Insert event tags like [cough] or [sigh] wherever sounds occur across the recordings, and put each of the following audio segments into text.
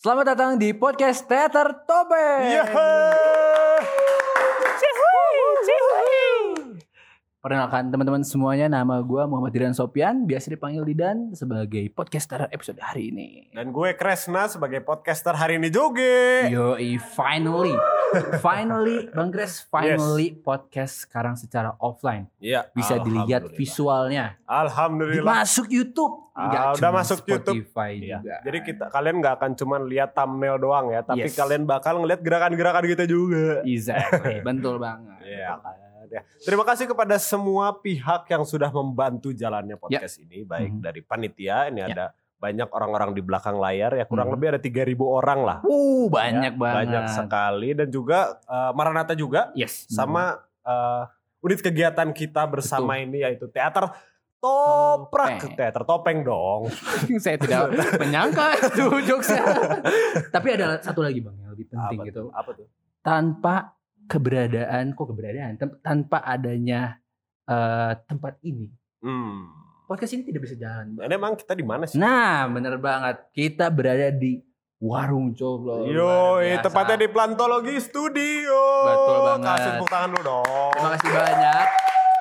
Selamat datang di podcast Teater Topeng. Iya. Perkenalkan teman-teman semuanya, nama gue Muhammad Diran Sopian, biasa dipanggil Didan sebagai podcaster episode hari ini. Dan gue Kresna sebagai podcaster hari ini juga. Yoi, finally, finally, Bang Kres, finally podcast sekarang secara offline Iya. bisa dilihat visualnya, Alhamdulillah. masuk YouTube, Ah, udah masuk YouTube. Spotify Iya. juga. Jadi kita kalian nggak akan cuma lihat thumbnail doang ya, tapi Yes. kalian bakal ngeliat gerakan-gerakan kita juga. exactly, [laughs] betul banget. Iya kan. Ya. Terima kasih kepada semua pihak yang sudah membantu jalannya podcast ini, baik Mhm. dari panitia, ini Ya. ada banyak orang-orang di belakang layar ya, kurang Mhm. lebih ada 3000 orang lah. Uh, banyak Ya, banget. Banyak sekali dan juga eh, Maranata juga Yes. sama eh, unit kegiatan kita bersama ini yaitu teater toprak Topeng. teater topeng dong [laughs] saya tidak [laughs] menyangka itu jokesnya. [laughs] Tapi ada satu lagi bang yang lebih penting apa gitu. tuh? apa tuh Tanpa keberadaan, kok keberadaan? Tanpa adanya eh, tempat ini, hmm. Podcast ini tidak bisa jalan. Ini emang kita di mana sih Nah, bener banget. Kita berada di warung coklo. yo tepatnya di Plantologi Studio Betul banget. kasih tepuk tangan dulu dong Terima kasih banyak.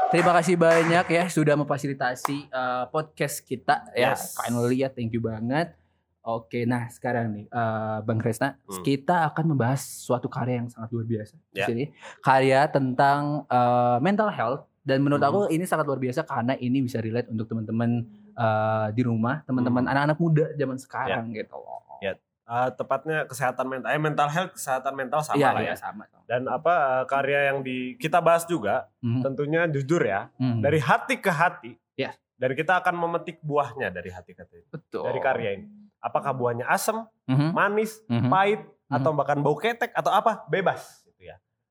Terima kasih banyak ya sudah memfasilitasi eh, podcast kita ya. Yes. Finally ya, thank you banget. Oke, nah sekarang nih eh, Bang Kresna, Hmm. kita akan membahas suatu karya yang sangat luar biasa di Ya. sini. Karya tentang eh, mental health dan menurut Hmm. aku ini sangat luar biasa karena ini bisa relate untuk teman-teman eh, di rumah, teman-teman Hmm. anak-anak muda zaman sekarang gitu loh. Ya, Eh, tepatnya kesehatan mental eh mental health kesehatan mental sama Iya, lah iya, ya sama. dan apa eh, karya yang di kita bahas juga Mhm. tentunya jujur ya Mhm. dari hati ke hati Ya. dan kita akan memetik buahnya dari hati ke hati betul. dari karya ini apakah buahnya asam Mhm. manis Mhm. pahit Mhm. atau bahkan bau ketek atau apa bebas ya.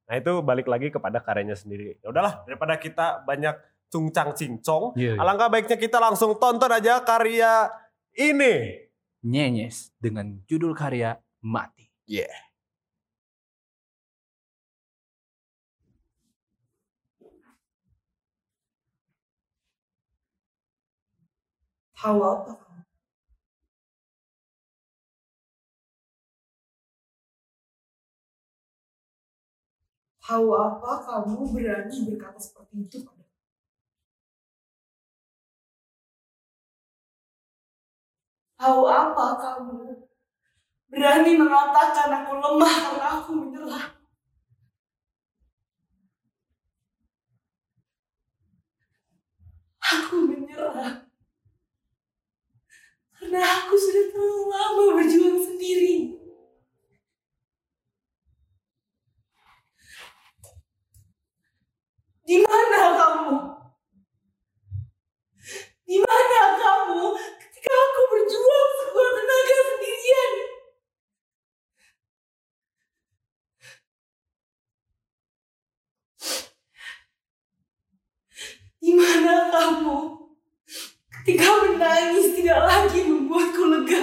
Nah itu balik lagi kepada karyanya sendiri. Ya udahlah daripada kita banyak cungcang cincong, Iya, iya. alangkah baiknya kita langsung tonton aja karya ini. Nyenyes dengan judul karya Mati. Yeah. Tahu apa Tahu apa kamu berani berkata seperti itu pada Tahu apa kamu berani mengatakan aku lemah karena aku menyerah? Aku menyerah. Karena aku sudah terlalu lama berjuang sendiri. Di mana kamu? Di mana kamu ketika aku berjuang sekuat tenaga sendirian? Di mana kamu ketika menangis tidak lagi membuatku lega?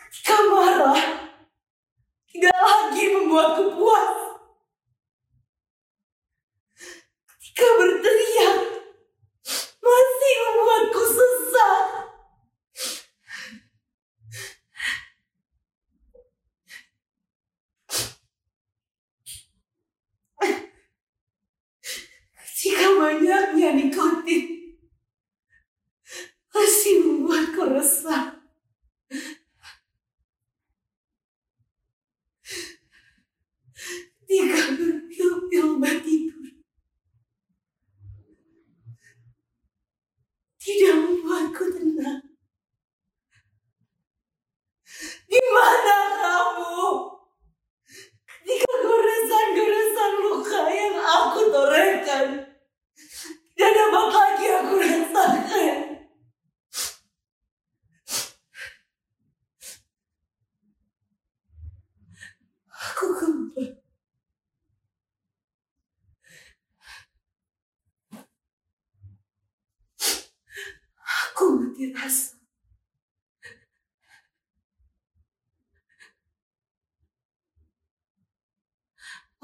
Ketika marah tidak lagi membuatku puas. Ketika berteriak masih membuatku sesak. Ketika banyaknya nikotin masih membuatku resah. Ketika berpil-pil obat tidur tidak membuatku tenang. Di mana kamu? Ketika goresan-goresan luka yang aku torehkan tidak dapat lagi aku rasakan. Aku kembali. Aku mati rasa.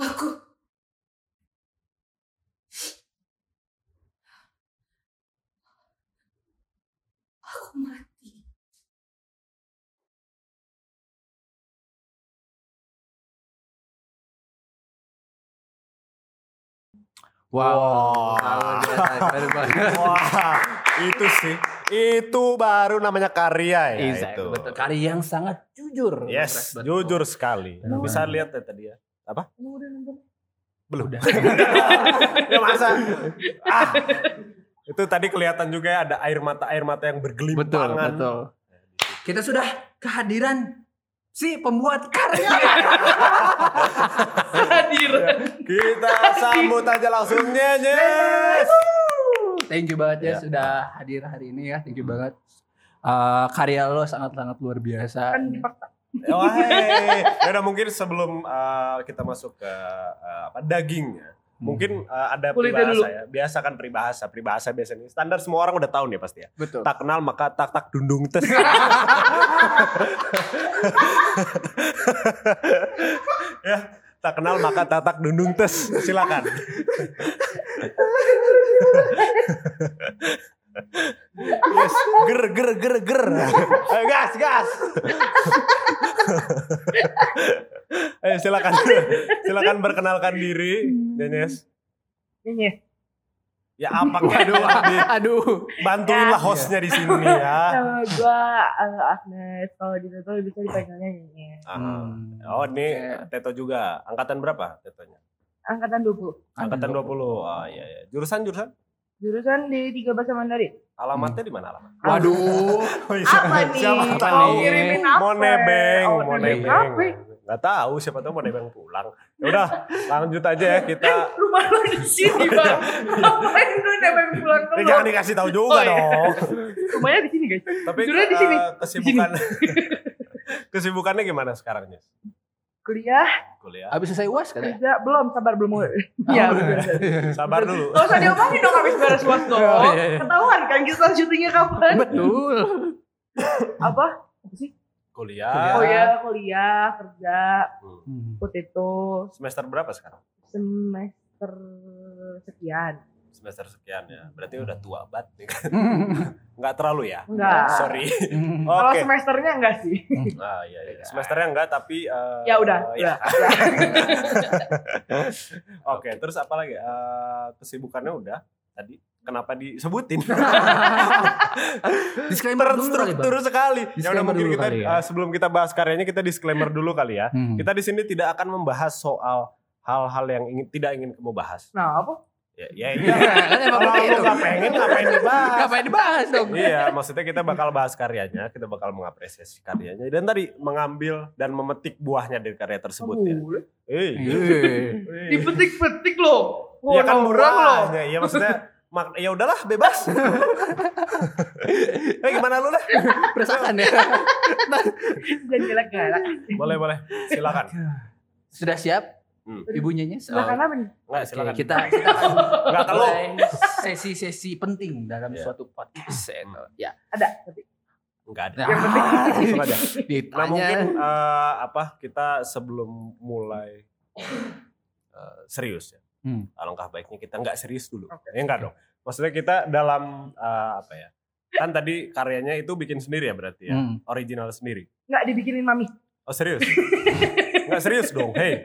Aku mati. Wow. Banget. Wah, itu sih. Itu baru namanya karya ya Exact, itu. betul. Karya yang sangat jujur. Yes, Betul. jujur sekali. Betul. Bisa lihat ya tadi ya. Apa? Belum. Udah. [laughs] ya masa? Ah. [laughs] Itu tadi kelihatan juga ya ada air mata air mata yang Betul, bergelimpangan. betul. Kita sudah kehadiran si pembuat karya. [laughs] Hadir. Kita sambut aja langsung Nyenyes. Thank you banget ya Ya. sudah hadir hari ini ya. Thank you banget. Eh, karya lo sangat-sangat luar biasa. Kan. Wah, hey. Ya udah mungkin sebelum uh, kita masuk ke uh, apa dagingnya, mungkin uh, ada Kulitnya peribahasa dulu. ya. Biasa kan peribahasa, peribahasa biasanya standar semua orang udah tahu nih pasti ya. Betul. Tak kenal maka tak tak dundung tes. [laughs] ya, tak kenal maka tak tak dundung tes. Silakan. [laughs] yes, ger ger ger ger. Ayo gas gas. Ayo [laughs] silakan. Silakan perkenalkan diri, Dennis. Ini. Ya apa aduh, [laughs] Aduh. bantuinlah hostnya di sini ya. [laughs] Nama gua eh, Agnes. Kalau di Teto bisa dipanggilnya. Aha. Hmm. Oh ini. Teto juga. Angkatan berapa Tetonya? Angkatan 20. Angkatan 20. Oh iya iya. Jurusan jurusan? Jurusan di tiga bahasa Mandarin. Alamatnya di mana alamat? Waduh. [laughs] Oh, iya. Apa nih? Siapa Apa tahu? nih? Ngirimin apa? Mau nebeng, Oh, mau nebeng nebeng. apa? Gak tahu siapa tahu mau nebeng pulang. Ya udah, [laughs] lanjut aja ya kita. Rumah lo di sini bang. Ngapain lu nebeng pulang Eh, dulu? jangan dikasih tahu juga Oh, iya. dong. Rumahnya di sini guys. Tapi Judulnya di sini. eh, kesibukan [laughs] [laughs] kesibukannya gimana sekarang, Nyes? Kuliah, Kuliah. Habis selesai uas kan ya? kerja, belum, sabar belum. Iya, betul. Sabar dulu. Gak usah diomongin dong habis beres uas dong. Oh, iya, iya. Ketahuan kan kita syutingnya kapan? Betul. Apa? Apa sih? Kuliah. Oh ya, kuliah, kerja, Hmm. potato, Semester berapa sekarang? semester sekian. Semester sekian ya. Berarti udah tua banget nih [laughs] kan. Enggak terlalu ya? Enggak. Sorry. [laughs] Kalau Oke. semesternya enggak sih. [laughs] Ah iya, iya. Semesternya enggak tapi eh, Ya udah, ya. udah. Oke, terus apa lagi? Eh, kesibukannya udah tadi. Kenapa disebutin? [laughs] Disclaimer dulu kali, sekali. Ya udah Disclaimer mungkin kita kali ya. eh, sebelum kita bahas karyanya kita disclaimer dulu kali ya. Hmm. Kita di sini tidak akan membahas soal hal-hal yang ingin tidak ingin kamu bahas. Nah, apa? Ya, ya [laughs] emang Kalau begitu. kamu nggak pengen ngapain dibahas? Ngapain dibahas dong? iya, maksudnya kita bakal bahas karyanya, kita bakal mengapresiasi karyanya dan tadi mengambil dan memetik buahnya dari karya tersebut ya. Boleh. Eh, Eh. Dipetik-petik loh. Iya kan orang loh. Iya maksudnya mak ya udahlah bebas. [laughs] eh gimana lu dah? Perasaan ya. Jangan galak-galak. Boleh boleh. Silakan. Sudah siap? Hmm. Ibunya Nyes? Silakan apa nih? Enggak, silakan. kita kita Enggak kalau sesi-sesi penting dalam Iya. suatu podcast. Ya. Ada. Tapi. enggak ada. Yang penting. Langsung aja. Ditanya. Nah, mungkin eh, apa kita sebelum mulai eh, serius ya. Hmm. Alangkah baiknya kita enggak serius dulu. Oke. Ya enggak dong. Maksudnya kita dalam eh, apa ya? Kan tadi karyanya itu bikin sendiri ya berarti ya. Hmm. Original sendiri. Nggak dibikinin mami. Oh serius? Enggak serius dong. Hey.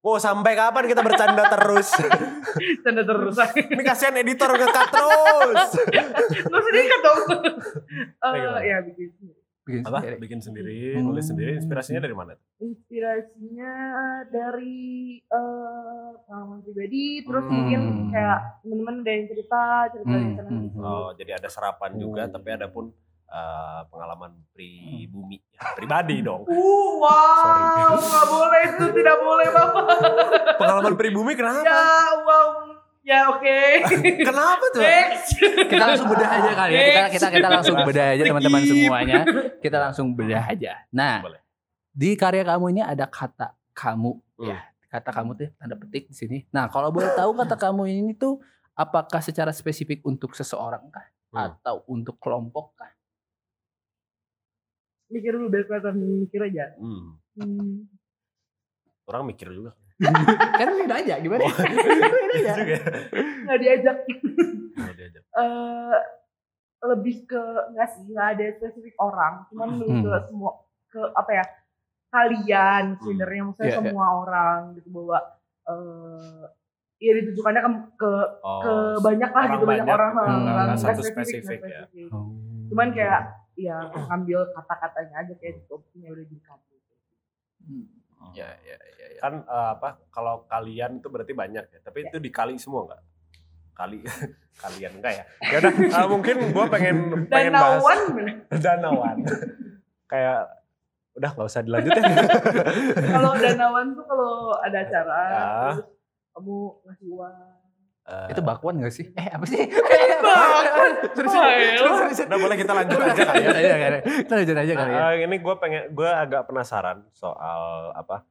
Mau sampai kapan kita bercanda terus? Tanda terus. Ini kasihan editor ngekat terus. Nggak usah diikat dong. Eh, ya bikin. Bikin Apa? sendiri. Bikin sendiri, Hmm. nulis sendiri. Inspirasinya dari mana? Inspirasinya dari eh, pengalaman pribadi, terus Hmm. mungkin kayak temen-temen ada yang cerita, cerita Hmm, sana hmm, gitu. Oh, jadi ada serapan juga, Hmm. tapi ada pun eh, pengalaman pribumi, ya, pribadi dong. Uh, wow, nggak boleh itu, tidak boleh bapak. Pengalaman pribumi kenapa? Ya, wow, ya oke. Kenapa tuh? Next. Kita langsung bedah aja kali ya. Kita kita kita langsung bedah aja teman-teman semuanya. Kita langsung bedah aja. Nah, Boleh. di karya kamu ini ada kata kamu Hmm. ya. Kata kamu tuh tanda petik di sini. Nah, kalau boleh tahu kata kamu ini tuh apakah secara spesifik untuk seseorang kah Hmm. atau untuk kelompok kah? Mikir dulu biar kelihatan mikir aja. Hmm, Hmm. orang mikir juga. [laughs] kan beda aja gimana? Oh. [laughs] beda aja. Juga ya. Nggak diajak. Oh, diajak. [laughs] Eh, lebih ke enggak sih nggak ada spesifik orang cuman lebih Hmm. ke semua ke apa ya kalian sebenarnya maksudnya Iya, iya. semua orang gitu bahwa eh ya ditujukannya ke, ke, Oh, ke banyak lah gitu banyak banyak orang gitu, nggak- nggak- nggak nggak satu nggak spesifik nggak ya. spesifik. Oh. cuman kayak ya ngambil kata-katanya aja kayak di topiknya udah di kamu Ya, ya, ya, ya. kan eh, apa kalau kalian itu berarti banyak ya tapi itu dikali semua nggak? Kali [laughs] kalian enggak ya? Ya udah eh, mungkin gue pengen [laughs] pengen bahas [laughs] danauan kayak udah nggak usah dilanjutin kalau danauan tuh kalau ada acara terus kamu ngasih uang Eh, Itu bakwan gak sih? Eh apa sih? [laughs] Bakwan? Terus Oh, iya. terus terus. udah boleh kita lanjut aja kali ya [laughs] Iya, iya. Kita lanjut aja kali ya. Nah, ini gue pengen gue agak penasaran soal apa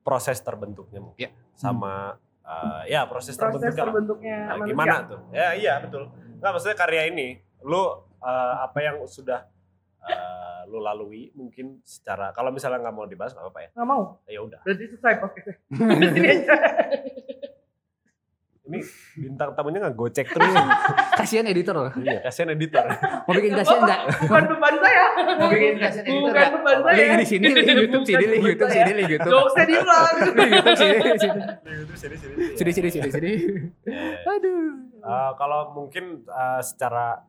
proses terbentuknya mungkin Ya. sama eh, ya proses, proses terbentuknya terbentuknya Nah, manusia. gimana tuh? Ya iya betul. Nggak maksudnya karya ini, lu eh, apa yang sudah eh, lu lalui mungkin secara kalau misalnya nggak mau dibahas nggak apa-apa ya. nggak mau Ya udah. berarti selesai podcastnya. [laughs] Ini bintang tamunya nggak gocek terus. [laughs] Kasihan editor loh. iya, kasihan editor. Mau bikin kasihan enggak? bukan beban saya Mau bikin kasihan editor bukan beban saya Link di sini, link [laughs] YouTube sini, link [laughs] YouTube sini, link YouTube. jokesnya diulang Link YouTube sini, sini. sini sini. Sini, sini, sini, sini. Ya. Aduh. Eh, kalau mungkin eh, secara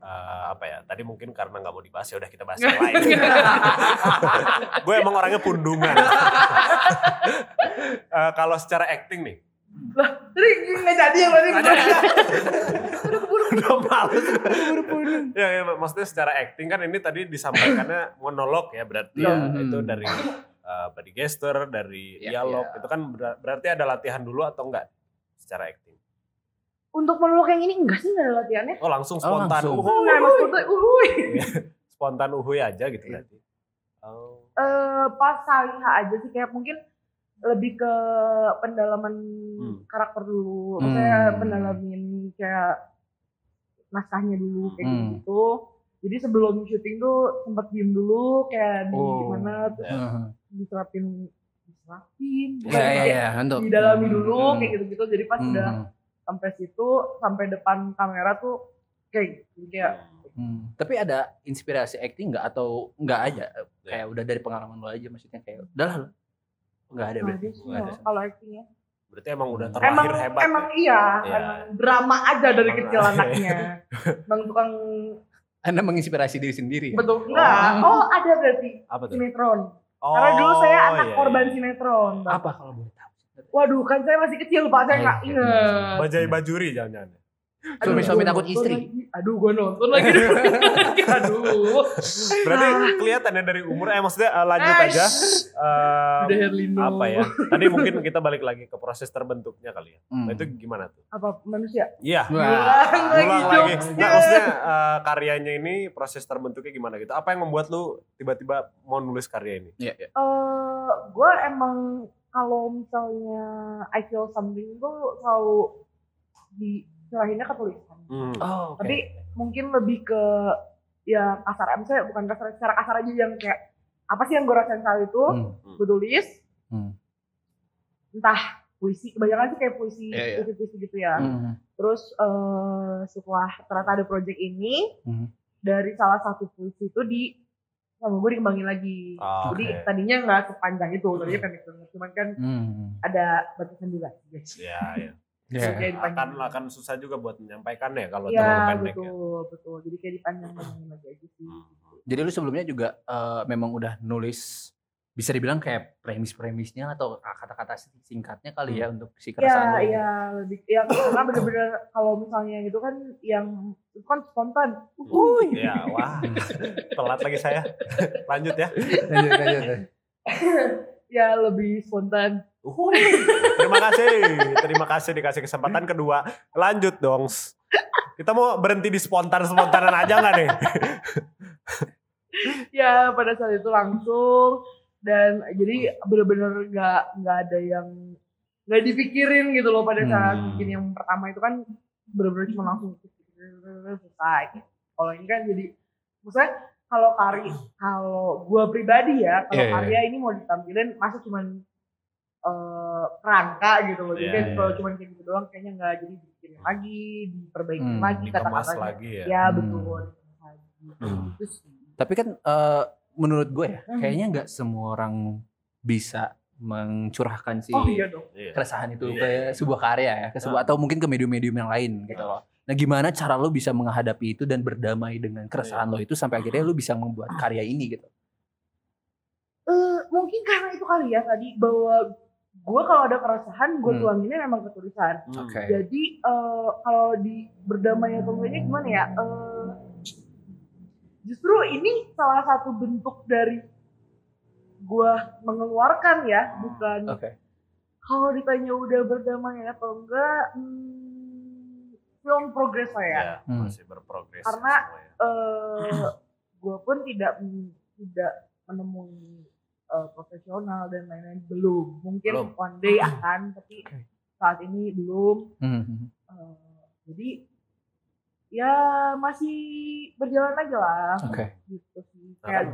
eh, apa ya? Tadi mungkin karena nggak mau dibahas ya udah kita bahas yang lain. Gue emang orangnya pundungan. Eh, kalau secara acting nih, jadi nggak jadi ya berarti udah males. ya, ya, maksudnya secara acting kan ini tadi disampaikannya monolog ya berarti ya, Hmm. itu dari eh, body gesture, dari Ya, dialog ya. itu kan ber- berarti ada latihan dulu atau enggak secara acting? untuk menolak yang ini enggak sih nggak ada latihannya Oh langsung spontan, langsung. uhuy. nggak maksudnya uhuy spontan uhuy aja gitu Iya. berarti. Oh. eh pas Saliha aja sih kayak mungkin lebih ke pendalaman Hmm. karakter dulu maksudnya Hmm. pendalamin kayak naskahnya dulu kayak Hmm. gitu jadi sebelum syuting tuh sempet diem dulu kayak di Oh. mana terus Heeh. diserapin diserapin bukan Ya, ya, kayak ya, [laughs] untuk didalami dulu Hmm. kayak gitu-gitu jadi pas Hmm. udah sampai situ sampai depan kamera tuh kayak gitu. Kayak Hmm. Tapi ada inspirasi acting nggak atau nggak aja? Ya. Kayak udah dari pengalaman lo aja maksudnya kayak udah lah lo. Nggak ada berarti. ada sih Nggak ada. no, kalau actingnya Berarti emang udah terlahir emang hebat. emang ya? iya Iya. emang drama aja dari Emang- kecil anaknya [laughs] bang tukang Anda menginspirasi diri sendiri. Ya? betul enggak oh ada berarti Apa tuh? sinetron Oh, karena dulu saya anak iya, korban iya. sinetron Bang. Apa kalau boleh tahu? waduh kan saya masih kecil pak saya Oh, nggak iya. inget Bajai bajuri jangan-jangan. Suami-suami gua takut istri. lagi. aduh gue nonton lagi [laughs] aduh Berarti kelihatan ya dari umur eh maksudnya eh, lanjut Eh, aja. Eh, udah Herlino apa ya? Tadi mungkin kita balik lagi ke proses terbentuknya kali ya. Hmm. Nah, itu gimana tuh? apa manusia Iya. Ulang lagi. Nah, maksudnya eh, karyanya ini proses terbentuknya gimana gitu? Apa yang membuat lu tiba-tiba mau nulis karya ini? Iya, iya. eh gue emang kalau misalnya I feel something tuh selalu diserahinnya ke tulisan. Hmm. Oh, oke. Tapi mungkin lebih ke ya kasar, misalnya bukan kasar, secara kasar aja yang kayak apa sih yang gue rasain saat itu, Hmm. gue tulis, Hmm. entah puisi, kebanyakan sih kayak puisi, Iya, iya. puisi-puisi gitu ya. Hmm. Terus eh setelah ternyata ada project ini, Hmm. dari salah satu puisi itu di sama gue dikembangin lagi. Ah, Jadi oke. tadinya nggak sepanjang itu, tadinya pendek banget. Cuman kan Hmm. ada batasan juga. guys. Ya, ya. Ya. Kayak Akan akan susah juga buat menyampaikannya kalau terlalu Iya pendek ya. betul betul. Jadi kayak dipanjang-panjangin lagi aja sih. Hmm. Jadi lu sebelumnya juga eh, memang udah nulis bisa dibilang kayak premis-premisnya atau kata-kata singkatnya kali ya untuk si Iya keresahan lu. iya lebih ya karena bener-bener kalau misalnya gitu kan yang itu kan spontan. Uhuy. Ya, wah. Telat lagi saya. Lanjut ya. Lanjut, lanjut. [laughs] ya lebih spontan. Uhuy. Terima kasih. Terima kasih dikasih kesempatan kedua. Lanjut dong. Kita mau berhenti di spontan-spontanan aja nggak nih? Ya pada saat itu langsung dan jadi bener-bener nggak nggak ada yang nggak dipikirin gitu loh pada saat Hmm. bikin yang pertama itu kan bener-bener cuma langsung selesai. Kalau ini kan jadi maksudnya kalau kari kalau gua pribadi ya kalau Iya, iya, karya ini mau ditampilin masa cuman eh, kerangka gitu loh. Jadi Iya, kan iya. kalau cuman kayak gitu doang kayaknya nggak jadi bikin lagi, diperbaiki Hmm, lagi kata-katanya. lagi ya. Ya Hmm. betul. Hmm. Sih. Tapi kan eh, menurut gue ya, Hmm. kayaknya nggak semua orang bisa mencurahkan si Oh iya dong. Iya. keresahan itu Iya. ke sebuah karya ya, ke sebuah atau mungkin ke medium-medium yang lain gitu loh. Nah, gimana cara lo bisa menghadapi itu dan berdamai dengan keresahan lo itu sampai akhirnya lo bisa membuat karya ini gitu. Eh, mungkin karena itu kali ya tadi bahwa gue kalau ada keresahan gue Hmm. tuanginnya memang ke tulisan. Oke. Jadi eh, kalau di berdamai atau enggaknya gimana ya? Eh, justru ini salah satu bentuk dari gue mengeluarkan ya, bukan Oke. kalau ditanya udah berdamai atau enggak. Hmm, film progress lah ya. Ya, Hmm. masih berprogres. Karena- semuanya. eh gue pun tidak tidak menemui eh, profesional dan lain-lain belum mungkin Belum. one day akan tapi saat ini belum Hmm. Eh, jadi ya masih berjalan aja lah Oke. gitu sih Nah, kayak kan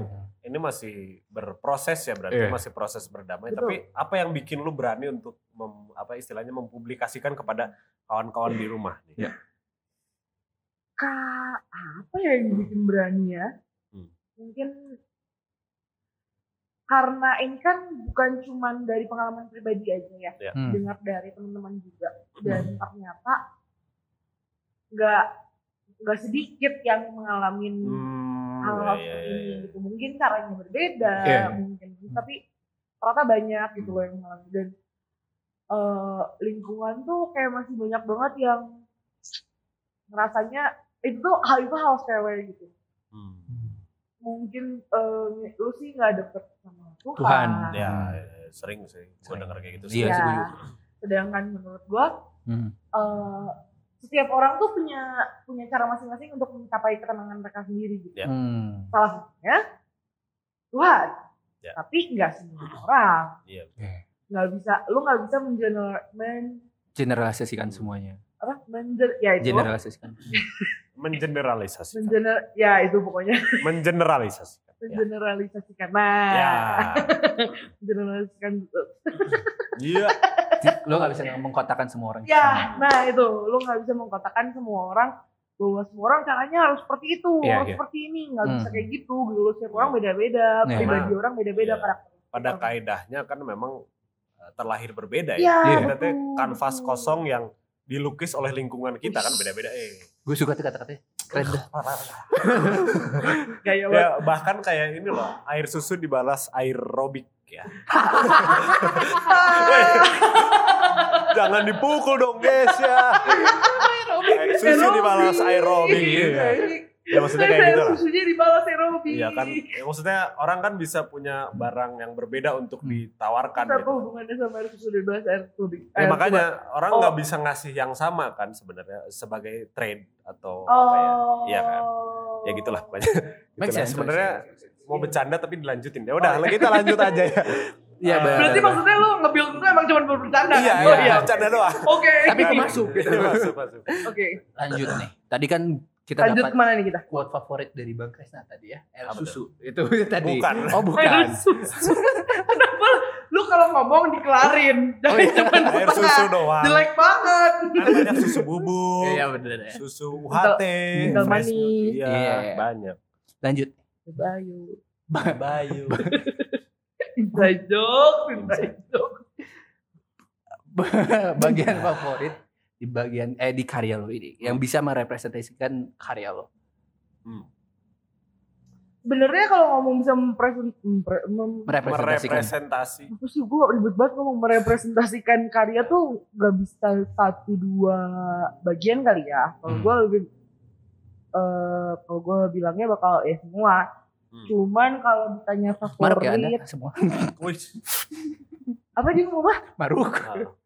ini masih berproses ya berarti Iya. masih proses berdamai Betul. tapi apa yang bikin lu berani untuk mem- apa istilahnya mempublikasikan kepada kawan-kawan di rumah nih? Iya. Kak, apa ya yang bikin berani ya? Hmm. Mungkin karena ini kan bukan cuman dari pengalaman pribadi aja ya, Hmm. dengar dari teman-teman juga dan ternyata nggak nggak sedikit yang mengalami Hmm, hal-hal ya, ya, seperti ya, ini ya. gitu. Mungkin caranya berbeda, Iya. mungkin tapi ternyata banyak gitu loh yang mengalami dan eh, lingkungan tuh kayak masih banyak banget yang ngerasanya itu tuh hal itu hal sepele gitu. Hmm. Mungkin eh, lu sih nggak deket sama Tuhan. Tuhan. Ya, Hmm. ya, sering sih gue Sering. denger kayak gitu Iya Ya. sih, gue Sedangkan menurut gua Hmm. eh, setiap orang tuh punya punya cara masing-masing untuk mencapai ketenangan mereka sendiri gitu. Ya. Hmm. Salah satunya Tuhan. Ya. Tapi nggak semua orang. Iya. Nggak bisa, lu nggak bisa mengeneral, men, Generalisasikan semuanya. apa, menjer, ya itu, Generalisasikan. [laughs] Mengeneralisasikan. mengener, ya itu pokoknya Mengeneralisasikan. Ya. mengeneralisasikan. Nah, Ya. [laughs] mengeneralisasikan. Iya. [laughs] lo gak bisa mengkotakan semua orang. Ya, sama. nah itu, lu nggak bisa mengkotakkan semua orang bahwa semua orang caranya harus seperti itu, Iya, harus iya. seperti ini, nggak bisa Hmm. kayak gitu. Gitu, setiap orang beda-beda, Iya. pribadi orang beda-beda, karakter. Pada kaidahnya kan memang uh, terlahir berbeda Iya, ya. Iya. Kita teh betul, kanvas betul. kosong yang dilukis oleh lingkungan kita kan beda-beda eh. Gue suka tuh kata-katanya. Keren. Ya bahkan kayak ini loh, air susu dibalas air robik ya. [laughs] Weh, Jangan dipukul dong guys ya. Air susu dibalas aerobik. Iya. Ya maksudnya kayak gitu lah. Susunya dibalas aerobik. Iya kan, ya, maksudnya orang kan bisa punya barang yang berbeda untuk Hmm. ditawarkan Apa gitu. hubungannya sama air susu dibalas aerobik? Ya Air makanya orang Oh. nggak bisa ngasih yang sama kan sebenarnya sebagai trade atau coba. apa ya. Oh. Iya kan? Ya gitulah pokoknya. [laughs] Gitulah. Sebenarnya mau bercanda tapi dilanjutin. Ya udah, kita lanjut aja ya. [laughs] Iya, Ah, benar. Berarti maksudnya lu nge-build itu emang cuma buat bercanda Iya, kan? iya, Oh, iya. bercanda doang. Oke. Tapi masuk? [laughs] masuk, masuk. Oke. Lanjut nih. Tadi kan kita Lanjut dapat ke mana nih kita? quote favorit dari Bang Kresna tadi ya. Air Apa susu. Itu [laughs] tadi. Bukan. [laughs] Oh, Air bukan. susu. [laughs] Kenapa lu kalau ngomong dikelarin? Jangan iya. cuma Air susu doang. Jelek banget. Kan banyak susu bubuk. Iya bener ya. Susu UHT. Milk. manis. Iya, Iya. banyak. Lanjut. Bayu. Bayu. Inside joke, inside joke. bagian favorit di bagian eh di karya lo ini yang bisa merepresentasikan karya lo. Sebenarnya kalau ngomong bisa mempresent, mempre- mem- Merepresentasikan. Merepresentasi. apa sih gue ribet banget ngomong merepresentasikan karya tuh gak bisa satu dua bagian kali ya kalau Hmm. gue lebih eh kalau gue bilangnya bakal ya semua Hmm. cuman kalau ditanya Maruk ya favorit Anda semua. Apa dia ngomong apa Maruk.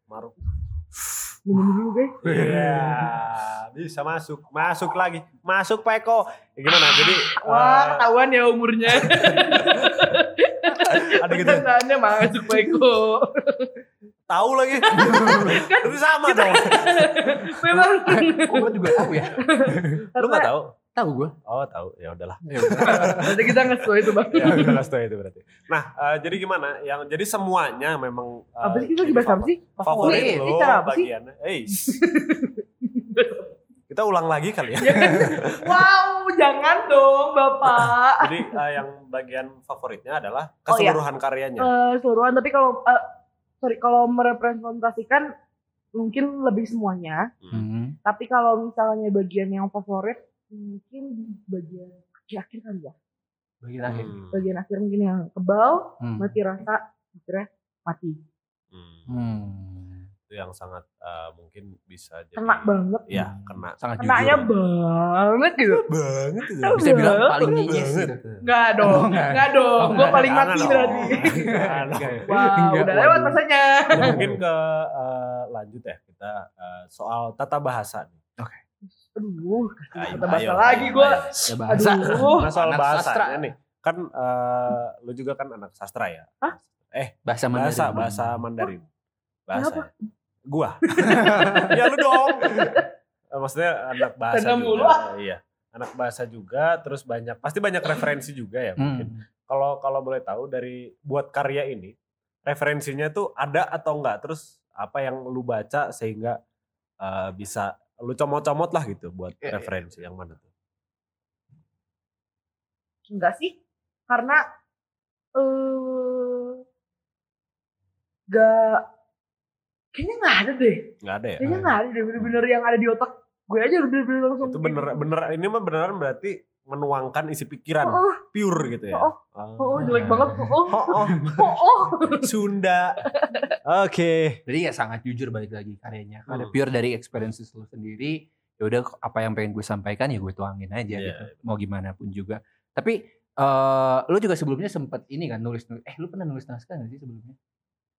maruk. Minum dulu guys Iya, [laughs] bisa masuk. Masuk lagi. Masuk Pak Eko. Ya, gimana? Jadi wah eh, ketahuan ya umurnya [laughs] ada gitu. Pertanyaannya masuk Baiko Tahu lagi. [laughs] Itu sama dong. memang gue juga tahu ya. Lu nggak tahu? Tahu gue. Oh, tahu. Ya udahlah. nanti kita nge itu bang Ya, kasih tau itu berarti. Nah, eh, jadi gimana? Yang jadi semuanya memang eh, apa sih kita lagi bahas apa sih Favorit lo bagiannya. Eh, [laughs] Kita ulang lagi kali ya. Ya [laughs] wow, jangan dong Bapak. Jadi eh, yang bagian favoritnya adalah Oh, iya. keseluruhan karyanya. Eh seluruhan tapi kalau eh, sorry kalau merepresentasikan mungkin lebih semuanya. Hmm. Tapi kalau misalnya bagian yang favorit mungkin di bagian akhir kali ya. Bagian akhir. Hmm. Bagian akhir mungkin yang kebal, Hmm. mati rasa, akhirnya mati. Hmm. Hmm. Itu yang sangat eh, mungkin bisa jadi Kena banget. Iya, kena. Sangat Kenanya jujur. banget gitu. banget itu. Bisa bilang Banget. paling nyinyis Banget. gitu. Enggak dong, Oh, enggak. enggak dong. Oh, Gue paling mati berarti. Wow, Enggak, udah lewat masanya. Ya, mungkin ke eh, lanjut ya kita eh, soal tata bahasa nih. Aduh, Ayo, kata bahasa ayo, lagi gue. Ya bahasa. Aduh. Nah soal sastra. nih, kan eh, lu juga kan anak sastra ya? Hah? Eh, Bahasa Mandarin. bahasa bahasa Mandarin. Bahasa. Kenapa? ya? Gua. [laughs] ya lu dong. Eh, Maksudnya anak bahasa Tanda mulu, juga. Iya. Anak bahasa juga, terus banyak pasti banyak referensi juga ya mungkin. Hmm. Kalau kalau boleh tahu dari buat karya ini, referensinya tuh ada atau enggak? Terus apa yang lu baca sehingga eh, bisa lu comot-comot lah gitu buat Iya, iya. referensi yang mana tuh? Enggak sih, karena eh gak kayaknya nggak ada deh. Nggak ada ya? Kayaknya nggak ada deh bener-bener yang ada di otak gue aja udah bener-bener langsung. itu bener bener ini mah beneran berarti menuangkan isi pikiran Oh, pure gitu ya Oh, Ah. oh, jelek banget. Oh, oh, Oh, oh. oh, oh. Sunda oke Jadi ya sangat jujur balik lagi karyanya. Ada Hmm. pure dari experiences lu sendiri. Ya udah apa yang pengen gue sampaikan ya gue tuangin aja Iya, gitu. Mau gimana pun juga. Tapi eh lu juga sebelumnya sempat ini kan nulis nulis. Eh lu pernah nulis naskah gak sih sebelumnya?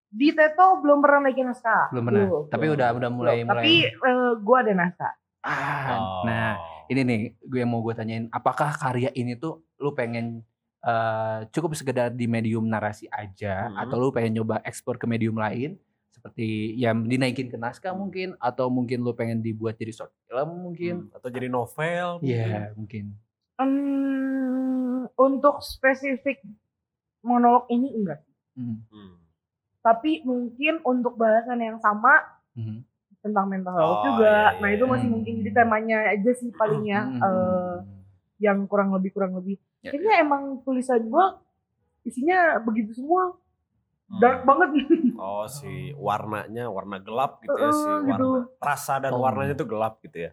Di Teto belum pernah naikin naskah. Belum pernah. Belum, Tapi belum. udah udah mulai Belum. mulai. Tapi eh, gue ada naskah. Ah, Oh. nah ini nih gue mau gue tanyain. Apakah karya ini tuh lu pengen eh, cukup sekedar di medium narasi aja Hmm. atau lu pengen nyoba ekspor ke medium lain seperti yang dinaikin ke naskah mungkin atau mungkin lu pengen dibuat jadi short film mungkin Hmm, atau jadi novel Iya mungkin Hmm, untuk spesifik monolog ini enggak. Hmm. Hmm. Tapi mungkin untuk bahasan yang sama Mhm. Tentang mental Oh, health juga. iya, iya, nah itu iya. masih mungkin jadi temanya aja sih palingnya Hmm. eh, yang kurang lebih kurang lebih. Ya, Kayaknya emang tulisan gua isinya begitu semua Hmm. dark banget. [laughs] oh si warnanya warna gelap gitu ya Eh, si gitu. warna rasa dan Oh. warnanya tuh gelap gitu ya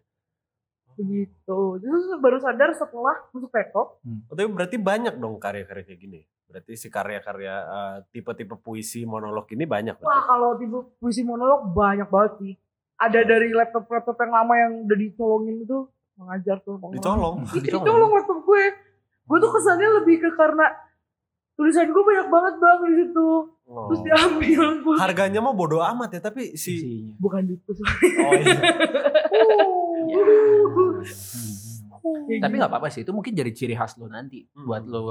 begitu. Terus baru sadar setelah masuk Peto. oh, tapi berarti banyak dong karya-karya kayak gini berarti si karya-karya eh, tipe-tipe puisi monolog ini banyak Wah kalau tipe puisi monolog banyak banget sih. Ada dari laptop-laptop yang lama yang udah dicolongin itu mengajar tuh. orang-orang. dicolong Ih, dicolong laptop gue. Gue tuh kesannya lebih ke karena tulisan gue banyak banget bang di situ. Oh. Terus diambil gue. harganya mah bodo amat ya tapi si Isinya. Bukan gitu. oh, iya. [laughs] Ya. [laughs] Hmm. Kayak Tapi gitu. nggak apa-apa sih, itu mungkin jadi ciri khas lo nanti Hmm. buat lo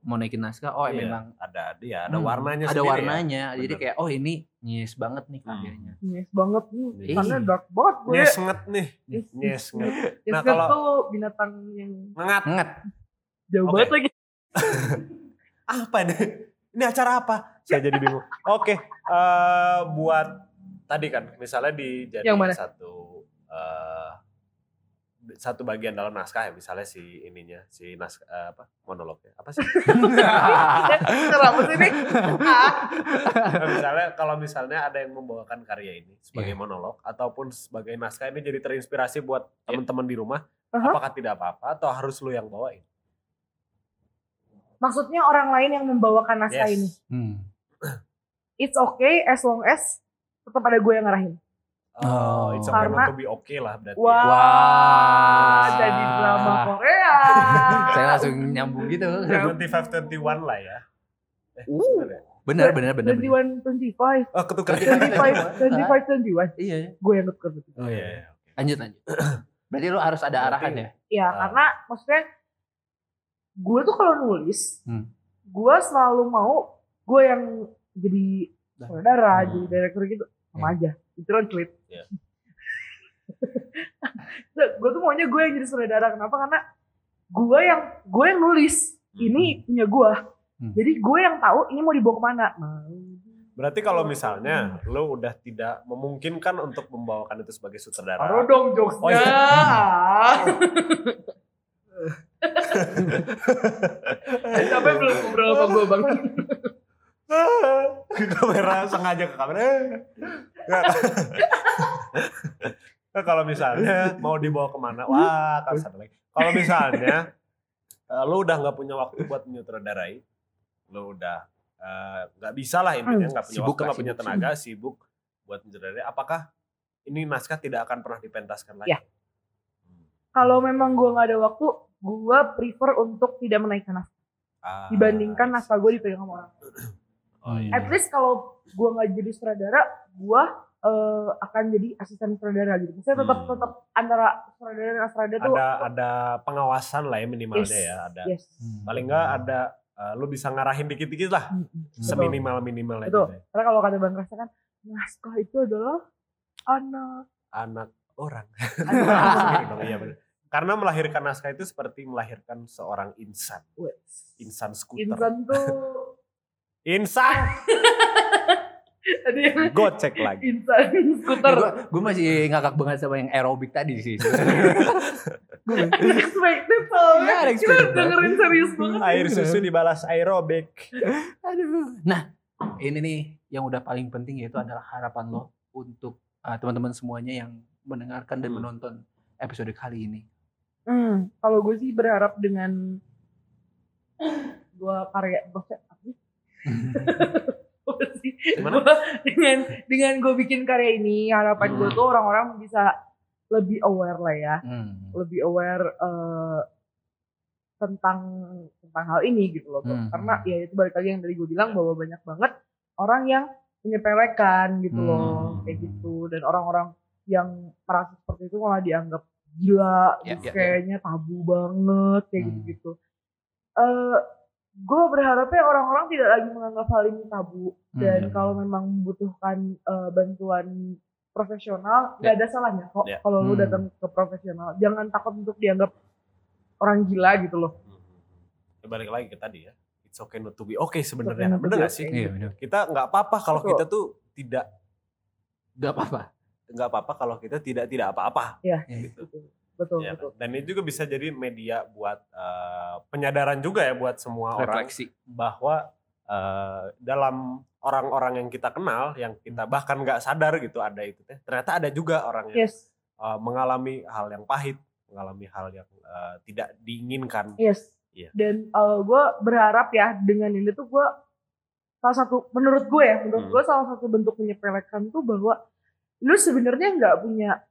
mau naikin naskah. Oh, Iya, memang ada dia ada hmm, warnanya ada ya. warnanya. Jadi Bener. kayak oh ini nyes banget nih Hmm. karyanya. Yes banget nih. Iya. Karena dark banget gue. Nyes nget nih Yes, Nyes nget Yes, Nah, kan kalau- tuh binatang yang ngengat Nget. jauh Oke. banget lagi. [laughs] apa nih ini acara apa saya jadi bingung oke eh, buat tadi kan misalnya Yang mana? satu eh, satu bagian dalam naskah ya misalnya si ininya si naskah eh, apa monolognya apa sih Kenapa sih ini? Ah. Nah, misalnya kalau misalnya ada yang membawakan karya ini sebagai Iya. monolog ataupun sebagai naskah ini jadi terinspirasi buat teman-teman di rumah Aha. apakah tidak apa-apa atau harus lu yang bawain Maksudnya orang lain yang membawakan naskah Yes. ini. Hmm. It's okay as long as tetap ada gue yang ngarahin. Oh, it's okay Karena- not to be okay lah berarti. Wah, Wah. ada di drama Korea. [laughs] Saya langsung nyambung gitu. 25-21 lah ya. Eh, Uh. bener ya? Benar, benar, benar. benar. 21, 25, Oh, ketukar. 25, 25, 21. Iya. Gue yang ketukar. Oh iya, iya. Lanjut, lanjut. [clears throat] Berarti lo harus ada arahan ya? Ya, Ah. karena maksudnya gue tuh kalau nulis, Hmm. gue selalu mau gue yang jadi saudara, Hmm. jadi director gitu sama aja. Itu translate. Iya. [laughs] gue tuh maunya gue yang jadi saudara. Kenapa? Karena gue yang gue yang nulis ini punya gue. Hmm. Jadi gue yang tahu ini mau dibawa ke mana. Nah, Berarti kalau misalnya lu udah tidak memungkinkan untuk membawakan itu sebagai taruh sutradara. dong jokesnya. Oh, iya. [laughs] Yang belum ngobrol sama gue bang? ke kamera sengaja ke kamera. Nah, [laughs] kalau misalnya mau dibawa ke mana, wah kan satu lagi. Kalau misalnya eh, lu udah nggak punya waktu buat menyutradarai, lu udah eh, nggak bisa lah intinya nggak punya Sibuk waktu, nggak punya sibuk. tenaga, sibuk buat menyutradarai. Apakah ini naskah tidak akan pernah dipentaskan lagi? Ya. Kalau memang gue nggak ada waktu, gue prefer untuk tidak menaikkan naskah Ah, dibandingkan naskah gue dipegang sama orang. [clears throat] Oh, iya. At least kalau gue nggak jadi sutradara, gue eh, akan jadi asisten sutradara gitu. Saya tetap Hmm. tetap antara sutradara dan sutradara tuh Ada ada pengawasan lah ya minimalnya Yes. ya. Ada yes. Hmm. paling nggak ada eh, lu bisa ngarahin dikit-dikit lah Mm-mm. Betul. seminimal minimalnya Betul. gitu ya. Karena kalau kata Bang Rasa kan naskah itu adalah anak anak orang anak Gitu [laughs] dong, iya bener. karena melahirkan naskah itu seperti melahirkan seorang insan insan skuter Insan tuh [laughs] insan [laughs] yang gocek lagi insan skuter gue masih ngakak banget sama yang aerobik tadi sih. unexpected soalnya Iya, kita unexpected dengerin serius banget air susu dibalas aerobik Aduh. Nah, ini nih yang udah paling penting yaitu adalah harapan lo untuk uh, teman-teman semuanya yang mendengarkan dan Hmm. menonton episode kali ini. Hmm, kalau gue sih berharap dengan gua karya [laughs] Gua dengan dengan gue bikin karya ini harapan gue Hmm. tuh orang-orang bisa lebih aware lah ya, Hmm. lebih aware eh, tentang tentang hal ini gitu loh. Hmm. Karena ya itu balik lagi yang tadi gue bilang bahwa banyak banget orang yang menyepelekan gitu loh, Hmm. kayak gitu dan orang-orang yang merasa seperti itu malah dianggap gila, Ya, terus ya, ya. kayaknya tabu banget kayak Hmm. gitu-gitu. Eh gue berharapnya orang-orang tidak lagi menganggap hal ini tabu dan Hmm. kalau memang membutuhkan eh, bantuan profesional nggak Ya. ada salahnya kok Ya. kalau lu Hmm. datang ke profesional jangan takut untuk dianggap orang gila gitu loh Ya, balik lagi ke tadi ya it's okay not to be okay sebenarnya okay bener be gak sih okay. Iya benar. kita nggak apa-apa kalau kita tuh tidak Gak apa-apa. nggak apa-apa kalau kita tidak tidak apa-apa ya Iya. gitu betul Ya, betul. dan ini juga bisa jadi media buat eh, penyadaran juga ya buat semua orang Refleksi. bahwa eh, dalam orang-orang yang kita kenal yang kita Hmm. bahkan nggak sadar gitu ada itu teh ternyata ada juga orang yang yes eh, mengalami hal yang pahit mengalami hal yang eh, tidak diinginkan yes Iya. dan gue berharap ya dengan ini tuh gue salah satu menurut gue ya menurut Hmm. gue salah satu bentuk menyepelekan tuh bahwa lu sebenarnya nggak punya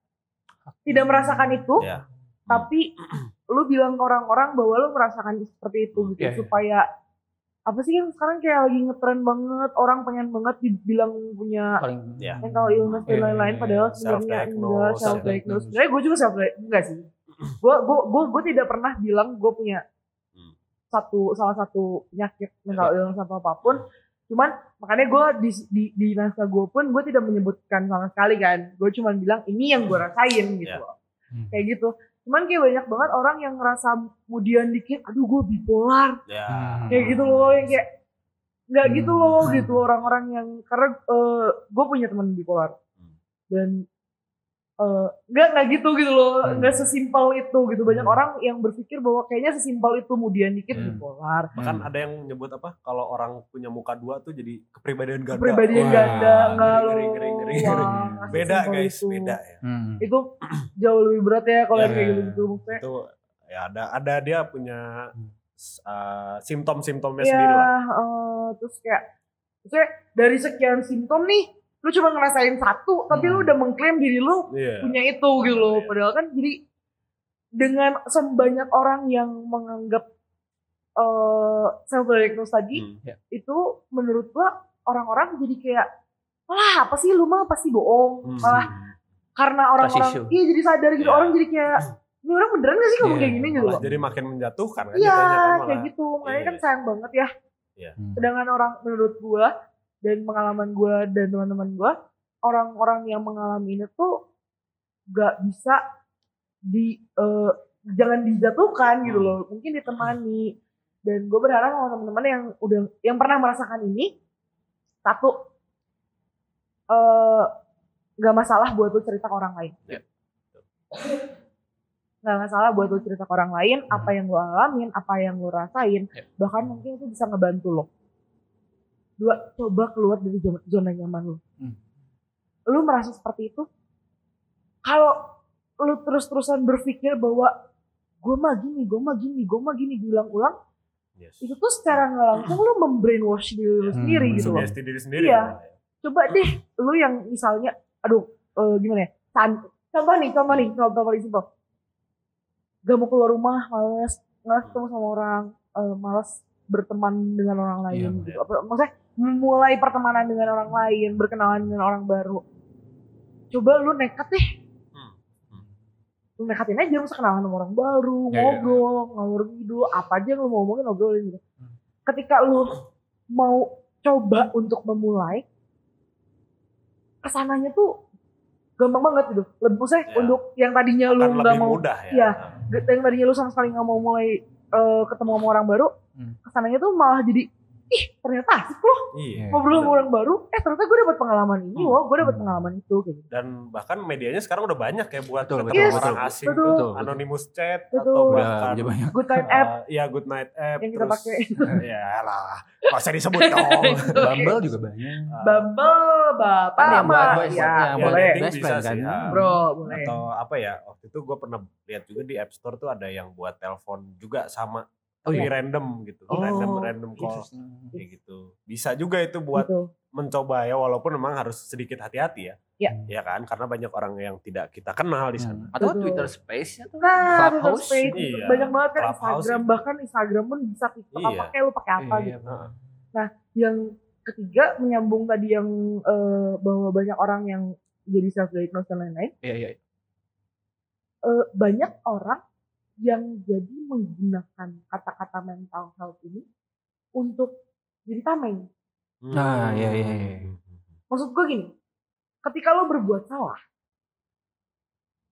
tidak merasakan itu ya tapi lu bilang ke orang-orang bahwa lu merasakan seperti itu gitu Iya, iya. supaya apa sih yang sekarang kayak lagi ngetren banget orang pengen banget dibilang punya Paling Ya. mental illness dan Iya, lain-lain iya, padahal iya. sebenarnya enggak self diagnose sebenarnya gue juga self enggak sih gue gue gue gue tidak pernah bilang gue punya Hmm. satu salah satu penyakit mental illness atau apa pun cuman makanya gue di di, di naskah gue pun gue tidak menyebutkan sama sekali kan gue cuman bilang ini yang gue rasain gitu Ya. loh Hmm. kayak gitu cuman kayak banyak banget orang yang ngerasa kemudian dikit aduh gue bipolar ya Hmm. kayak gitu loh yang kayak nggak Hmm. gitu loh gitu orang-orang yang karena gue punya teman bipolar Hmm. dan eh, nggak nggak gitu gitu loh Hmm. nggak sesimpel itu gitu banyak Hmm. orang yang berpikir bahwa kayaknya sesimpel itu kemudian dikit Hmm. bipolar bahkan Hmm. ada yang nyebut apa kalau orang punya muka dua tuh jadi kepribadian ganda kepribadian Wah, ganda nggak ngeri, loh ngeri, ngeri, ngeri, Wah, ngeri. nggak beda guys itu. beda ya Hmm. itu [clears throat] jauh lebih berat ya kalau yang Ya. kayak gitu gitu maksudnya itu ya ada ada dia punya Hmm. uh, simptom-simptomnya ya sendiri lah eh, terus kayak maksudnya dari sekian simptom nih lu cuma ngerasain satu tapi Hmm. lu udah mengklaim diri lu Iya. punya itu gitu loh. Iya. Padahal kan jadi dengan sebanyak orang yang menganggap eh self diagnose tadi Hmm. itu menurut gua orang-orang jadi kayak wah apa sih lu mah pasti bohong Hmm. malah karena orang-orang iya jadi sadar gitu Iya. orang jadi kayak ini orang beneran gak sih ngomong Iya, kayak gini gitu loh jadi makin menjatuhkan kan iya jatuhnya kan kayak gitu makanya Iya. kan sayang banget ya Hmm. sedangkan orang menurut gua dan pengalaman gua dan teman-teman gua orang-orang yang mengalami ini tuh gak bisa di eh, jangan dijatuhkan gitu Hmm. loh mungkin ditemani dan gue berharap sama teman-teman yang udah yang pernah merasakan ini satu eh nggak masalah buat lu cerita ke orang lain Ya. nggak masalah buat lo cerita ke orang lain apa yang lo alamin apa yang lo rasain Ya. bahkan mungkin itu bisa ngebantu lo dua coba keluar dari zona, zona nyaman lo Hmm. lo merasa seperti itu kalau lo terus-terusan berpikir bahwa gue mah gini gue mah gini gue mah gini diulang-ulang Yes. itu tuh secara nggak langsung lo membrainwash diri lo Hmm, sendiri gitu loh diri sendiri. Iya. ya. coba deh lu yang misalnya aduh eh, gimana ya contoh nih contoh nih contoh paling simpel gak mau keluar rumah males males ketemu sama orang eh, males berteman dengan orang lain Iya, gitu Apa- maksudnya memulai pertemanan dengan orang lain berkenalan dengan orang baru coba lu nekat deh Hmm. Hmm. lu nekatin aja masa kenalan sama orang baru Iya, iya, ngobrol ngawur gitu apa aja yang lu mau ngomongin ngobrolin gitu Hmm. ketika lu mau coba untuk memulai ke sananya tuh gampang banget gitu lebih maksudnya Ya. untuk yang tadinya lu nggak mau mudah ya. Iya. yang tadinya lu sama sekali nggak mau mulai eh, ketemu sama orang baru Hmm. ke sananya tuh malah jadi ih ternyata asik loh Iya. ngobrol sama orang baru eh ternyata gue dapet pengalaman ini Hmm. loh gue dapet Hmm. pengalaman itu gitu Dan bahkan medianya sekarang udah banyak ya buat Betul, ketemu betul, orang betul. asing Betul. Betul, betul. Anonymous chat Betul. atau bahkan udah banyak. good time [laughs] app eh, Iya good night app yang kita terus pakai [laughs] ya lah usah disebut dong [laughs] Bumble juga banyak. Eh, Bumble bapak Kan ya, ya, buat boleh best bisa friend sih, kan. ah. bro boleh atau apa ya waktu itu gue pernah lihat juga di App Store tuh ada yang buat telepon juga sama Oh tapi iya. random gitu Oh, random random call kayak gitu bisa juga itu buat Betul. mencoba ya walaupun memang harus sedikit hati-hati ya Ya. ya kan karena banyak orang yang tidak kita kenal di sana Hmm. Atau Betul. Twitter Space ya tuh. Nah, Twitter. Space Iya, banyak banget kan Clubhouse Instagram itu. bahkan Instagram pun bisa TikTok Iya. apa kayak lu pakai apa Iya, gitu. Heeh. Yang ketiga menyambung tadi yang eh, bahwa banyak orang yang jadi self diagnose dan lain-lain. Iya, iya. Eh, banyak orang yang jadi menggunakan kata-kata mental health ini untuk jadi tameng. Nah, iya, iya, iya. Maksud gue gini, ketika lo berbuat salah,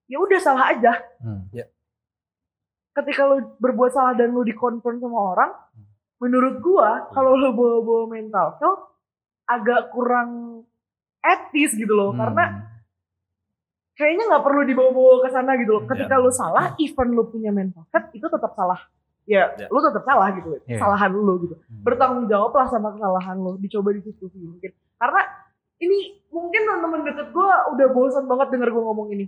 ya udah salah aja. Hmm. ketika lu berbuat salah dan lu dikonfront sama orang, menurut gua kalau lu bawa-bawa mental health agak kurang etis gitu loh, Hmm. karena kayaknya nggak perlu dibawa-bawa ke sana gitu loh. Ketika lu salah, even lu punya mental health itu tetap salah. Ya, Ya. lu tetap salah gitu, Ya. kesalahan lu gitu. Hmm. Bertanggung jawablah sama kesalahan lu, dicoba di situ sih mungkin. Karena ini mungkin teman-teman deket gua udah bosan banget denger gua ngomong ini.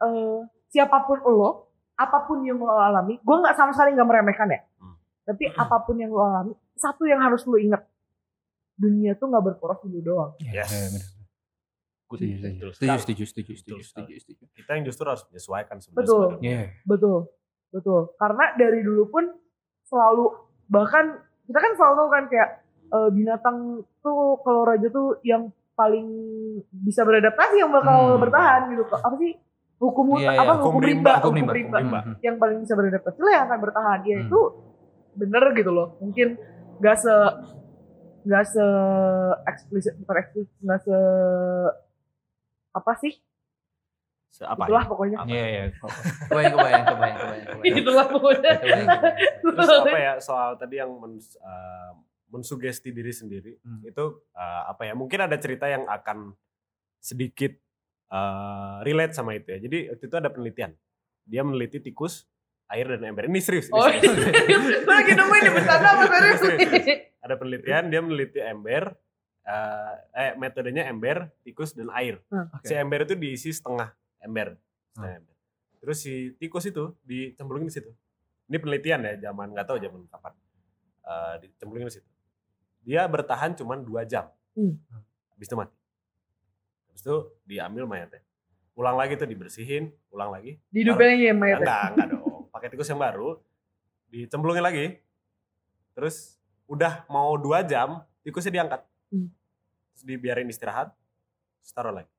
Eh, siapa pun lo, apa pun yang lo alami, gue nggak sama sekali nggak meremehkan ya. Hmm. Tapi apa pun yang lo alami, satu yang harus lo ingat, dunia tuh nggak berporos di lu doang. Iya, Yes. Iya, benar. Good. Setuju, Betul setuju, sekali. setuju, setuju, setuju, Betul setuju, setuju. kita yang justru harus menyesuaikan sebenarnya Betul. sebenarnya. Iya. Betul, betul. Karena dari dulu pun selalu bahkan kita kan selalu tahu kan kayak eh, binatang tuh kalau raja tuh yang paling bisa beradaptasi yang bakal Hmm. bertahan gitu. Apa sih hukum Iya, apa iya, hukum, hukum rimba, rimba, hukum rimba, rimba, hukum rimba. Hmm. yang paling bisa beradaptasi lah yang akan bertahan. Ya Hmm. itu bener gitu loh. Mungkin gak se gak se eksplisit bukan eksplisit nggak se apa sih apa itulah ya? pokoknya Apa? Iya, iya. Kebayang, kebayang, kebayang, kebayang, kebayang. itulah pokoknya. Terus apa ya soal tadi yang men- eh, mensugesti diri sendiri Hmm. itu eh, apa ya mungkin ada cerita yang akan sedikit eh, relate sama itu ya. Jadi waktu itu ada penelitian. Dia meneliti tikus, air dan ember. Ini serius. ini Oh, serius. [laughs] gue lagi nemuin di bercanda apa serius. Ada penelitian dia meneliti ember eh, eh metodenya ember, tikus dan air. Hmm. Si ember itu diisi setengah ember. Setengah Hmm. ember. Terus si tikus itu dicemplungin di situ. Ini penelitian ya, zaman nggak tahu zaman kapan. Eh, dicemplungin di situ. Dia bertahan cuma dua jam. Hmm. Habis itu mati. Habis itu diambil mayatnya. Ulang lagi tuh dibersihin, ulang lagi. Dihidupin aja ya mayat. Enggak, enggak dong. Pakai tikus yang baru, dicemplungin lagi. Terus udah mau dua jam, tikusnya diangkat. Hmm. Terus dibiarin istirahat, terus taruh lagi.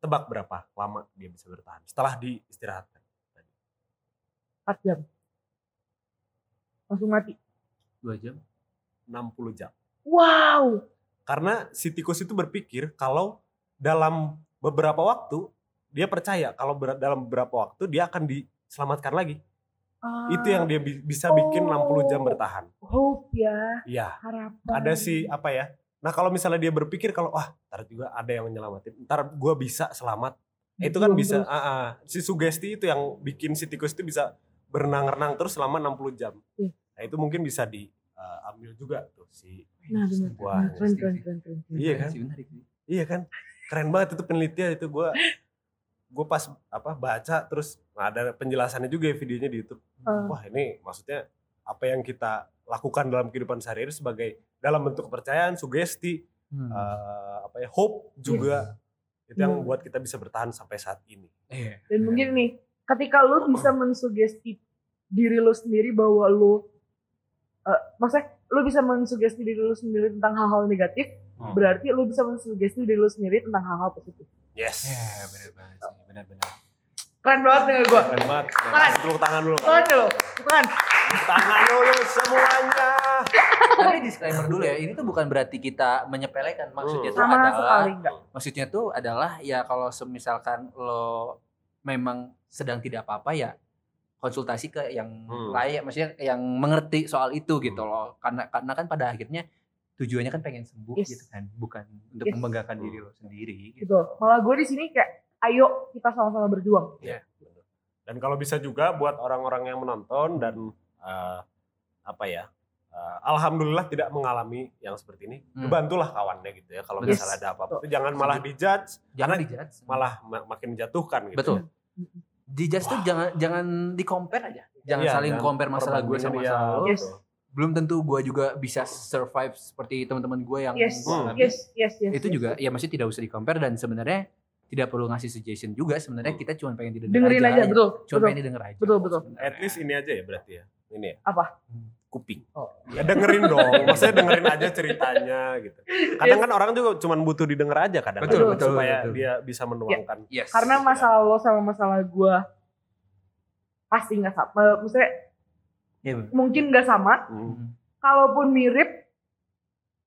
Tebak berapa lama dia bisa bertahan setelah diistirahatkan. 4 jam. Langsung mati. Dua jam. 60 jam. Wow. Karena si tikus itu berpikir kalau dalam beberapa waktu, dia percaya kalau ber- dalam beberapa waktu dia akan diselamatkan lagi. Itu yang dia bi- bisa bikin 60 jam Oh. bertahan. hope ya, Iya. harapan. ada sih apa ya nah kalau misalnya dia berpikir kalau wah ntar juga ada yang menyelamatin ntar gue bisa selamat itu kan bisa ah, ah. si sugesti itu yang bikin si tikus itu bisa berenang-renang terus selama 60 jam. Iya. Nah, itu mungkin bisa diambil juga tuh si Nah, benar. Wah, Keren, keren, keren, keren. keren. Iya kan? Iya kan? Keren banget itu penelitian itu gua [laughs] gue pas apa baca terus ada penjelasannya juga ya videonya di YouTube. Ah. Wah, ini maksudnya apa yang kita lakukan dalam kehidupan sehari-hari sebagai dalam bentuk kepercayaan, sugesti, Hmm. eh, apa ya, hope juga itu yang Hmm. buat kita bisa bertahan sampai saat ini. Iya. Dan mungkin nih, ketika lu bisa mensugesti diri lu sendiri bahwa lu eh, maksudnya lu bisa mensugesti diri lu sendiri tentang hal-hal negatif, Hmm. berarti lu bisa mensugesti diri lu sendiri tentang hal-hal positif. Yes. Ya, benar banget sih, benar-benar. Keren banget nih gue. Keren banget. Tangan. Tepuk tangan dulu. Keren dulu, bukan? Tangan dulu semuanya. Tapi disclaimer dulu ya, ini tuh bukan berarti kita menyepelekan. Maksudnya Hmm. tuh Sama adalah maksudnya tuh adalah ya kalau semisalkan lo memang sedang tidak apa-apa ya konsultasi ke yang Hmm. layak maksudnya yang mengerti soal itu gitu Hmm. loh karena karena kan pada akhirnya tujuannya kan pengen sembuh Yes. gitu kan bukan untuk Yes. membanggakan diri lo sendiri gitu. Gitu. Malah gue di sini kayak, ayo kita sama-sama berjuang. Dan kalau bisa juga buat orang-orang yang menonton dan eh, apa ya, eh, alhamdulillah tidak mengalami yang seperti ini, Hmm. bantulah kawannya gitu ya. Kalau Betul. misalnya ada apa-apa, itu jangan malah dijudge, jangan Karena dijudge malah ma- makin menjatuhkan gitu. betul ya. dijudge tuh jangan jangan di compare aja jangan Iya, saling jangan compare masalah gue sama perbandingan, masalah iya, lo Yes. Belum tentu gue juga bisa survive seperti teman-teman gue yang Yes, gua alami. yes, yes, yes. itu yes, juga yes. ya masih tidak usah di compare dan sebenarnya tidak perlu ngasih suggestion juga sebenarnya Hmm. kita cuma pengen didengar dengerin aja, betul, cuma betul. pengen didengar aja Betul, betul. sebenarnya. At least ini aja ya berarti ya. Ini ya. Apa? Kuping. Oh. Ya dengerin [laughs] dong. Maksudnya dengerin aja ceritanya gitu. Kadang kan orang juga cuma butuh didengar aja kadang Betul, Betul, betul, supaya betul. dia bisa menuangkan. yes Karena masalah lo sama masalah gue pasti nggak sama. Maksudnya Bener. mungkin nggak sama. Hmm. Kalaupun mirip,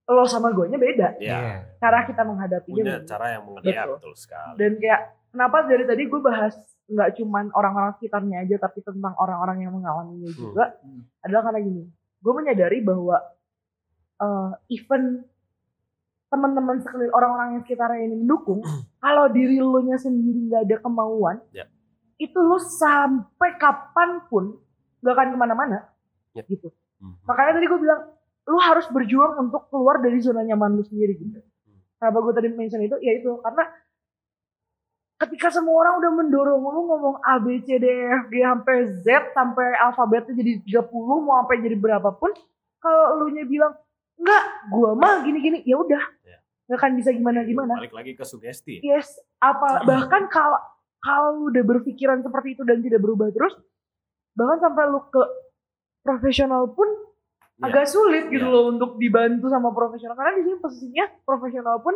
lo sama gue nya beda. Ya, Iya. Cara kita menghadapinya punya beda. cara yang mengenai Betul. betul sekali. Dan kayak kenapa dari tadi gue bahas nggak cuman orang-orang sekitarnya aja, tapi tentang orang-orang yang mengalaminya Hmm. juga. Hmm. Adalah karena gini, gue menyadari bahwa eh, even teman-teman sekeliling orang-orang yang sekitarnya ini mendukung, kalau diri lo nya sendiri nggak ada kemauan, Ya. itu lo sampai kapan pun gak akan ke mana-mana, Ya. gitu. Hmm. Makanya tadi gue bilang, lu harus berjuang untuk keluar dari zona nyaman lu sendiri gitu. Hmm. Kenapa gue tadi mention itu? Ya itu, karena ketika semua orang udah mendorong lu ngomong A, B, C, D, E, F, G, sampai Z, sampai alfabetnya jadi 30, mau sampai jadi berapapun, kalau lu nya bilang, enggak, gua mah gini-gini, ya udah. Ya. Gak akan bisa gimana-gimana. Balik lagi ke sugesti. Yes, apa bahkan kalau kalau lu udah berpikiran seperti itu dan tidak berubah terus, bahkan sampai lu ke profesional pun Ya. agak sulit gitu Ya. loh untuk dibantu sama profesional karena di sini posisinya profesional pun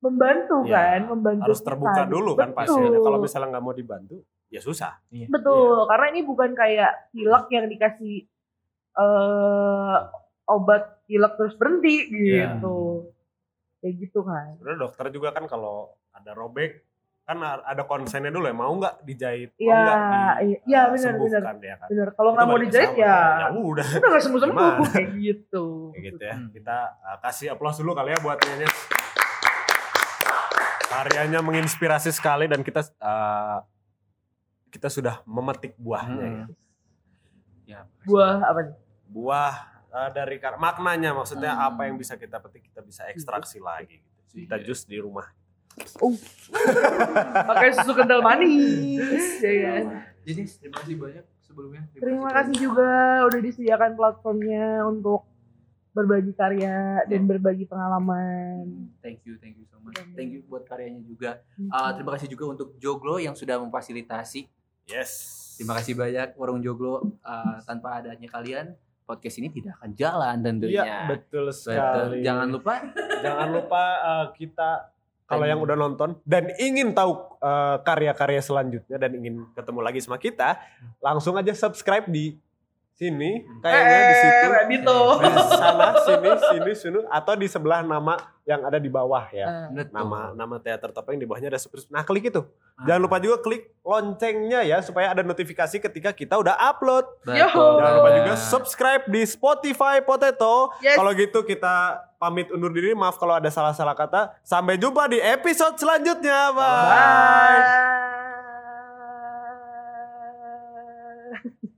membantu Ya, kan, membantu Harus kita. terbuka dulu kan pasti. Kalau misalnya nggak mau dibantu, ya susah. Betul, karena ini bukan kayak pilek yang dikasih eh obat pilek terus berhenti Iya. gitu. Kayak gitu kan. Sebenarnya dokter juga kan kalau ada robek kan ada konsennya dulu ya mau nggak dijahit mau Iya, nggak di iya, iya, eh, benar, sembuhkan ya kan kalau nggak mau dijahit sama. ya ya udah [laughs] udah gak sembuh sembuh kayak gitu. kayak gitu ya Hmm. kita uh, kasih aplaus dulu kali ya buat Nyenyes karyanya menginspirasi sekali dan kita uh, kita sudah memetik buahnya ya. Hmm. Ya, Buah apa nih? buah uh, dari kar- maknanya maksudnya Hmm. apa yang bisa kita petik kita bisa ekstraksi lagi gitu. kita jus di rumah [laughs] Pakai susu kental manis, ya? Jadi terima kasih banyak sebelumnya. Terima kasih juga udah disediakan platformnya untuk berbagi karya dan berbagi pengalaman. Thank you, thank you so much. Thank you buat karyanya juga. Uh, terima kasih juga untuk Joglo yang sudah memfasilitasi. yes Terima kasih banyak Warung Joglo. Uh, tanpa adanya kalian, podcast ini tidak akan jalan tentunya. Iya betul Betul. sekali Jangan lupa jangan lupa uh, kita kalau yang udah nonton dan ingin tahu uh, karya-karya selanjutnya dan ingin ketemu lagi sama kita, langsung aja subscribe di sini. Hmm. Eh, eh, Kayaknya eh, di situ. Di sana sini sini sini. Atau di sebelah nama yang ada di bawah ya. Uh. nama nama teater topeng di bawahnya ada subscribe nah klik itu. Uh. jangan lupa juga klik loncengnya ya supaya ada notifikasi ketika kita udah upload. Betul. jangan lupa juga subscribe di Spotify Potato. Yes. kalau gitu kita pamit undur diri. Maaf kalau ada salah-salah kata. Sampai jumpa di episode selanjutnya. Bye, bye. [laughs]